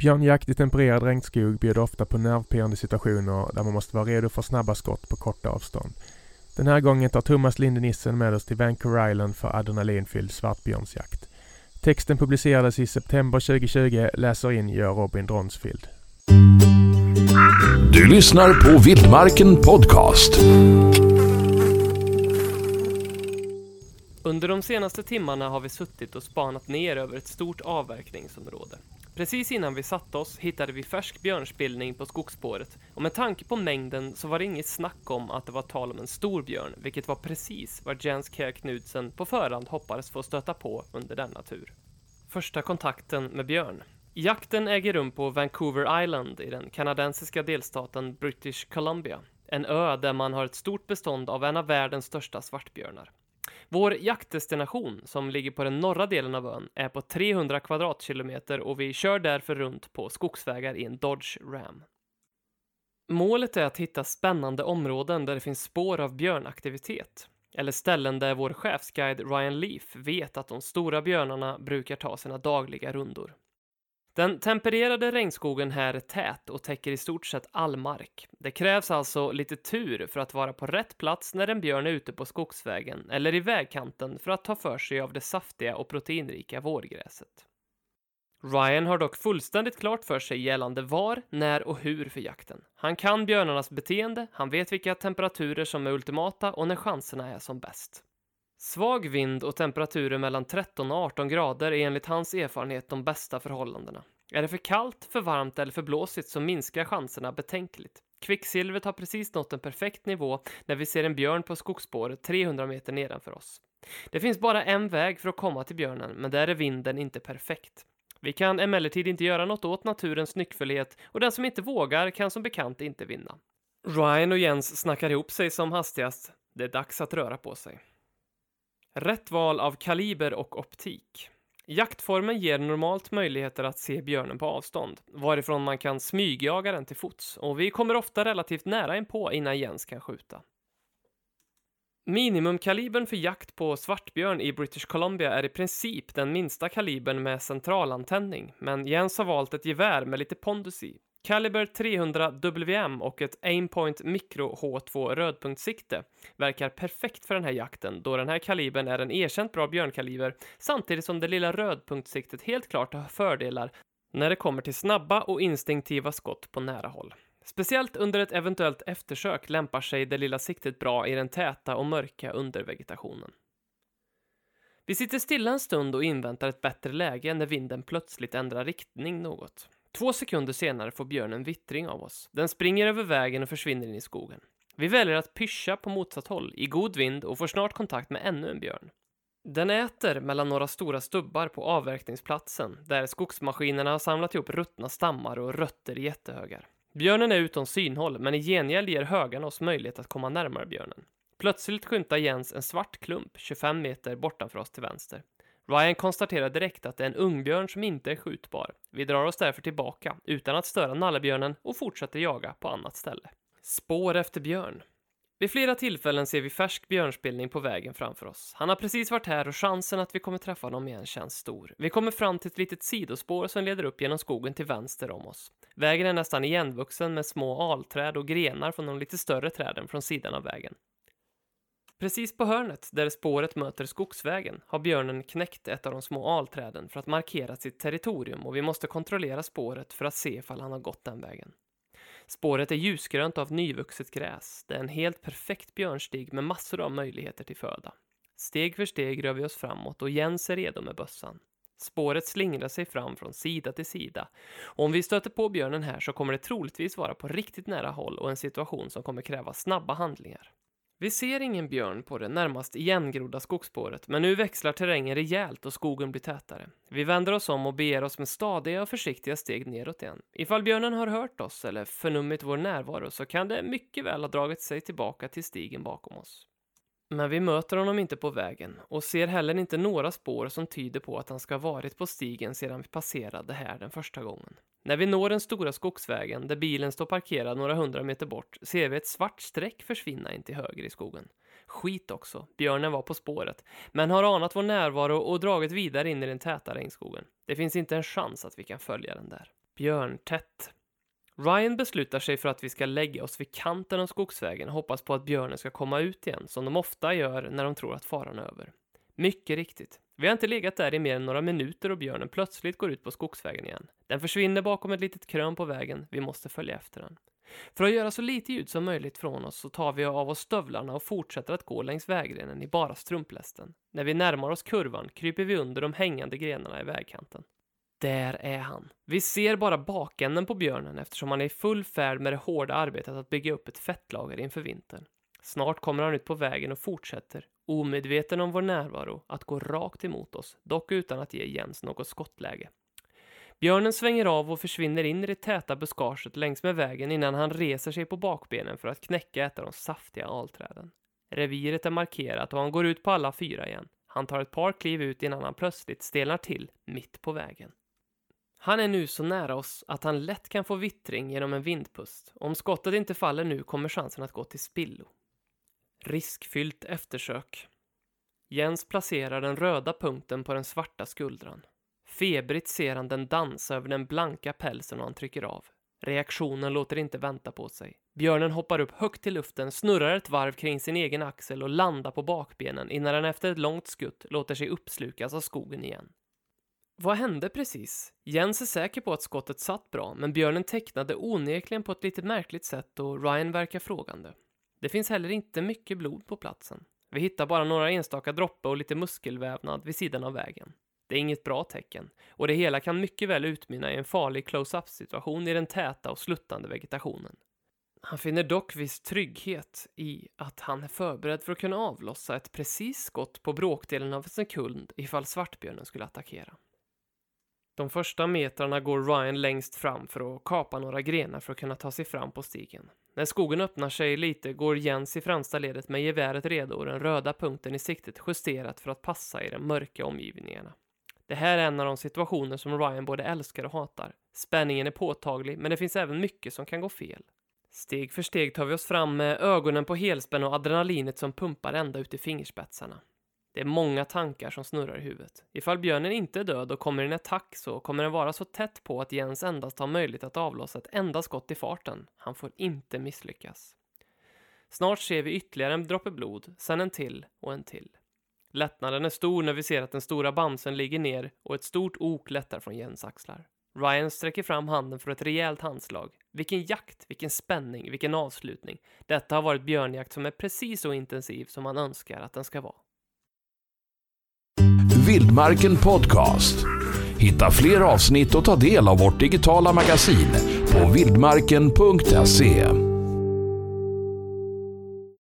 Björnjakt i tempererad regnskog bjuder ofta på nervpirrande situationer där man måste vara redo för snabba skott på korta avstånd. Den här gången tar Thomas Linde Nissen med oss till Vancouver Island för adrenalinfylld svartbjörnsjakt. Texten publicerades i september 2020, läser in gör Robin Dronsfield. Du lyssnar på Vildmarken Podcast. Under de senaste timmarna har vi suttit och spanat ner över ett stort avverkningsområde. Precis innan vi satte oss hittade vi färsk björnspillning på skogsspåret och med tanke på mängden så var det inget snack om att det var tal om en stor björn, vilket var precis vad Jens Kjær Knudsen på förhand hoppades få stöta på under denna tur. Första kontakten med björn. Jakten äger rum på Vancouver Island i den kanadensiska delstaten British Columbia. En ö där man har ett stort bestånd av en av världens största svartbjörnar. Vår jaktdestination, som ligger på den norra delen av ön, är på 300 kvadratkilometer och vi kör därför runt på skogsvägar i en Dodge Ram. Målet är att hitta spännande områden där det finns spår av björnaktivitet. Eller ställen där vår chefsguide Ryan Leaf vet att de stora björnarna brukar ta sina dagliga rundor. Den tempererade regnskogen här är tät och täcker i stort sett all mark. Det krävs alltså lite tur för att vara på rätt plats när en björn är ute på skogsvägen eller i vägkanten för att ta för sig av det saftiga och proteinrika vårgräset. Ryan har dock fullständigt klart för sig gällande var, när och hur för jakten. Han kan björnarnas beteende, han vet vilka temperaturer som är ultimata och när chanserna är som bäst. Svag vind och temperaturer mellan 13 och 18 grader är enligt hans erfarenhet de bästa förhållandena. Är det för kallt, för varmt eller för blåsigt så minskar chanserna betänkligt. Kvicksilvret har precis nått en perfekt nivå när vi ser en björn på skogsspåret 300 meter nedanför oss. Det finns bara en väg för att komma till björnen, men där är vinden inte perfekt. Vi kan emellertid inte göra något åt naturens nyckfullhet och den som inte vågar kan som bekant inte vinna. Ryan och Jens snackar ihop sig som hastigast. Det är dags att röra på sig. Rätt val av kaliber och optik. Jaktformen ger normalt möjligheter att se björnen på avstånd, varifrån man kan smygjaga den till fots, och vi kommer ofta relativt nära inpå innan Jens kan skjuta. Minimumkalibern för jakt på svartbjörn i British Columbia är i princip den minsta kalibern med centralantändning, men Jens har valt ett gevär med lite pondus i, Caliber 300 WM och ett Aimpoint Micro H2 rödpunktssikte verkar perfekt för den här jakten då den här kalibern är en erkänt bra björnkaliber samtidigt som det lilla rödpunktssiktet helt klart har fördelar när det kommer till snabba och instinktiva skott på nära håll. Speciellt under ett eventuellt eftersök lämpar sig det lilla siktet bra i den täta och mörka undervegetationen. Vi sitter stilla en stund och inväntar ett bättre läge när vinden plötsligt ändrar riktning något. Två sekunder senare får björnen vittring av oss. Den springer över vägen och försvinner in i skogen. Vi väljer att pyscha på motsatt håll i god vind och får snart kontakt med ännu en björn. Den äter mellan några stora stubbar på avverkningsplatsen där skogsmaskinerna har samlat ihop ruttna stammar och rötter i jättehögar. Björnen är utom synhåll, men i gengäld ger högarna oss möjlighet att komma närmare björnen. Plötsligt skymtar Jens en svart klump 25 meter bortanför oss till vänster. Ryan konstaterar direkt att det är en ungbjörn som inte är skjutbar. Vi drar oss därför tillbaka utan att störa nallebjörnen och fortsätter jaga på annat ställe. Spår efter björn. Vid flera tillfällen ser vi färsk björnspillning på vägen framför oss. Han har precis varit här och chansen att vi kommer träffa honom igen känns stor. Vi kommer fram till ett litet sidospår som leder upp genom skogen till vänster om oss. Vägen är nästan igenvuxen med små alträd och grenar från de lite större träden från sidan av vägen. Precis på hörnet, där spåret möter skogsvägen, har björnen knäckt ett av de små alträden för att markera sitt territorium och vi måste kontrollera spåret för att se ifall han har gått den vägen. Spåret är ljusgrönt av nyvuxet gräs. Det är en helt perfekt björnstig med massor av möjligheter till föda. Steg för steg rör vi oss framåt och Jens är redo med bössan. Spåret slingrar sig fram från sida till sida. Och om vi stöter på björnen här så kommer det troligtvis vara på riktigt nära håll och en situation som kommer kräva snabba handlingar. Vi ser ingen björn på det närmast igengrodda skogsspåret, men nu växlar terrängen rejält och skogen blir tätare. Vi vänder oss om och beger oss med stadiga och försiktiga steg neråt igen. Ifall björnen har hört oss eller förnummit vår närvaro så kan det mycket väl ha dragit sig tillbaka till stigen bakom oss. Men vi möter honom inte på vägen och ser heller inte några spår som tyder på att han ska ha varit på stigen sedan vi passerade här den första gången. När vi når den stora skogsvägen där bilen står parkerad några hundra meter bort ser vi ett svart streck försvinna in till höger i skogen. Skit också, björnen var på spåret, men har anat vår närvaro och dragit vidare in i den täta regnskogen. Det finns inte en chans att vi kan följa den där. björntätt. Ryan beslutar sig för att vi ska lägga oss vid kanten av skogsvägen och hoppas på att björnen ska komma ut igen, som de ofta gör när de tror att faran är över. Mycket riktigt. Vi har inte legat där i mer än några minuter och björnen plötsligt går ut på skogsvägen igen. Den försvinner bakom ett litet krön på vägen. Vi måste följa efter den. För att göra så lite ljud som möjligt från oss så tar vi av oss stövlarna och fortsätter att gå längs vägrenen i bara strumplästen. När vi närmar oss kurvan kryper vi under de hängande grenarna i vägkanten. Där är han. Vi ser bara bakänden på björnen eftersom han är i full färd med det hårda arbetet att bygga upp ett fettlager inför vintern. Snart kommer han ut på vägen och fortsätter, omedveten om vår närvaro, att gå rakt emot oss, dock utan att ge Jens något skottläge. Björnen svänger av och försvinner in i det täta buskaget längs med vägen innan han reser sig på bakbenen för att knäcka ett av de saftiga alträden. Reviret är markerat och han går ut på alla fyra igen. Han tar ett par kliv ut innan han plötsligt stelnar till mitt på vägen. Han är nu så nära oss att han lätt kan få vittring genom en vindpust. Om skottet inte faller nu kommer chansen att gå till spillo. Riskfyllt eftersök. Jens placerar den röda punkten på den svarta skuldran. Febrigt ser han den dansa över den blanka pälsen och han trycker av. Reaktionen låter inte vänta på sig. Björnen hoppar upp högt i luften, snurrar ett varv kring sin egen axel och landar på bakbenen innan den efter ett långt skutt låter sig uppslukas av skogen igen. Vad hände precis? Jens är säker på att skottet satt bra, men björnen tecknade onekligen på ett lite märkligt sätt och Ryan verkar frågande. Det finns heller inte mycket blod på platsen. Vi hittar bara några enstaka droppar och lite muskelvävnad vid sidan av vägen. Det är inget bra tecken, och det hela kan mycket väl utmynna i en farlig close-up situation i den täta och sluttande vegetationen. Han finner dock viss trygghet i att han är förberedd för att kunna avlossa ett precis skott på bråkdelen av en sekund ifall svartbjörnen skulle attackera. De första metrarna går Ryan längst fram för att kapa några grenar för att kunna ta sig fram på stigen. När skogen öppnar sig lite går Jens i främsta ledet med geväret redo och den röda punkten i siktet justerat för att passa i de mörka omgivningarna. Det här är en av de situationer som Ryan både älskar och hatar. Spänningen är påtaglig, men det finns även mycket som kan gå fel. Steg för steg tar vi oss fram med ögonen på helspänn och adrenalinet som pumpar ända ut i fingerspetsarna. Det är många tankar som snurrar i huvudet. Ifall björnen inte är död och kommer i en attack så kommer den vara så tätt på att Jens endast har möjlighet att avlossa ett enda skott i farten. Han får inte misslyckas. Snart ser vi ytterligare en droppe blod, sen en till och en till. Lättnaden är stor när vi ser att den stora bamsen ligger ner och ett stort ok lättar från Jens axlar. Ryan sträcker fram handen för ett rejält handslag. Vilken jakt, vilken spänning, vilken avslutning. Detta har varit björnjakt som är precis så intensiv som man önskar att den ska vara. Vildmarken Podcast. Hitta fler avsnitt och ta del av vårt digitala magasin på vildmarken.se.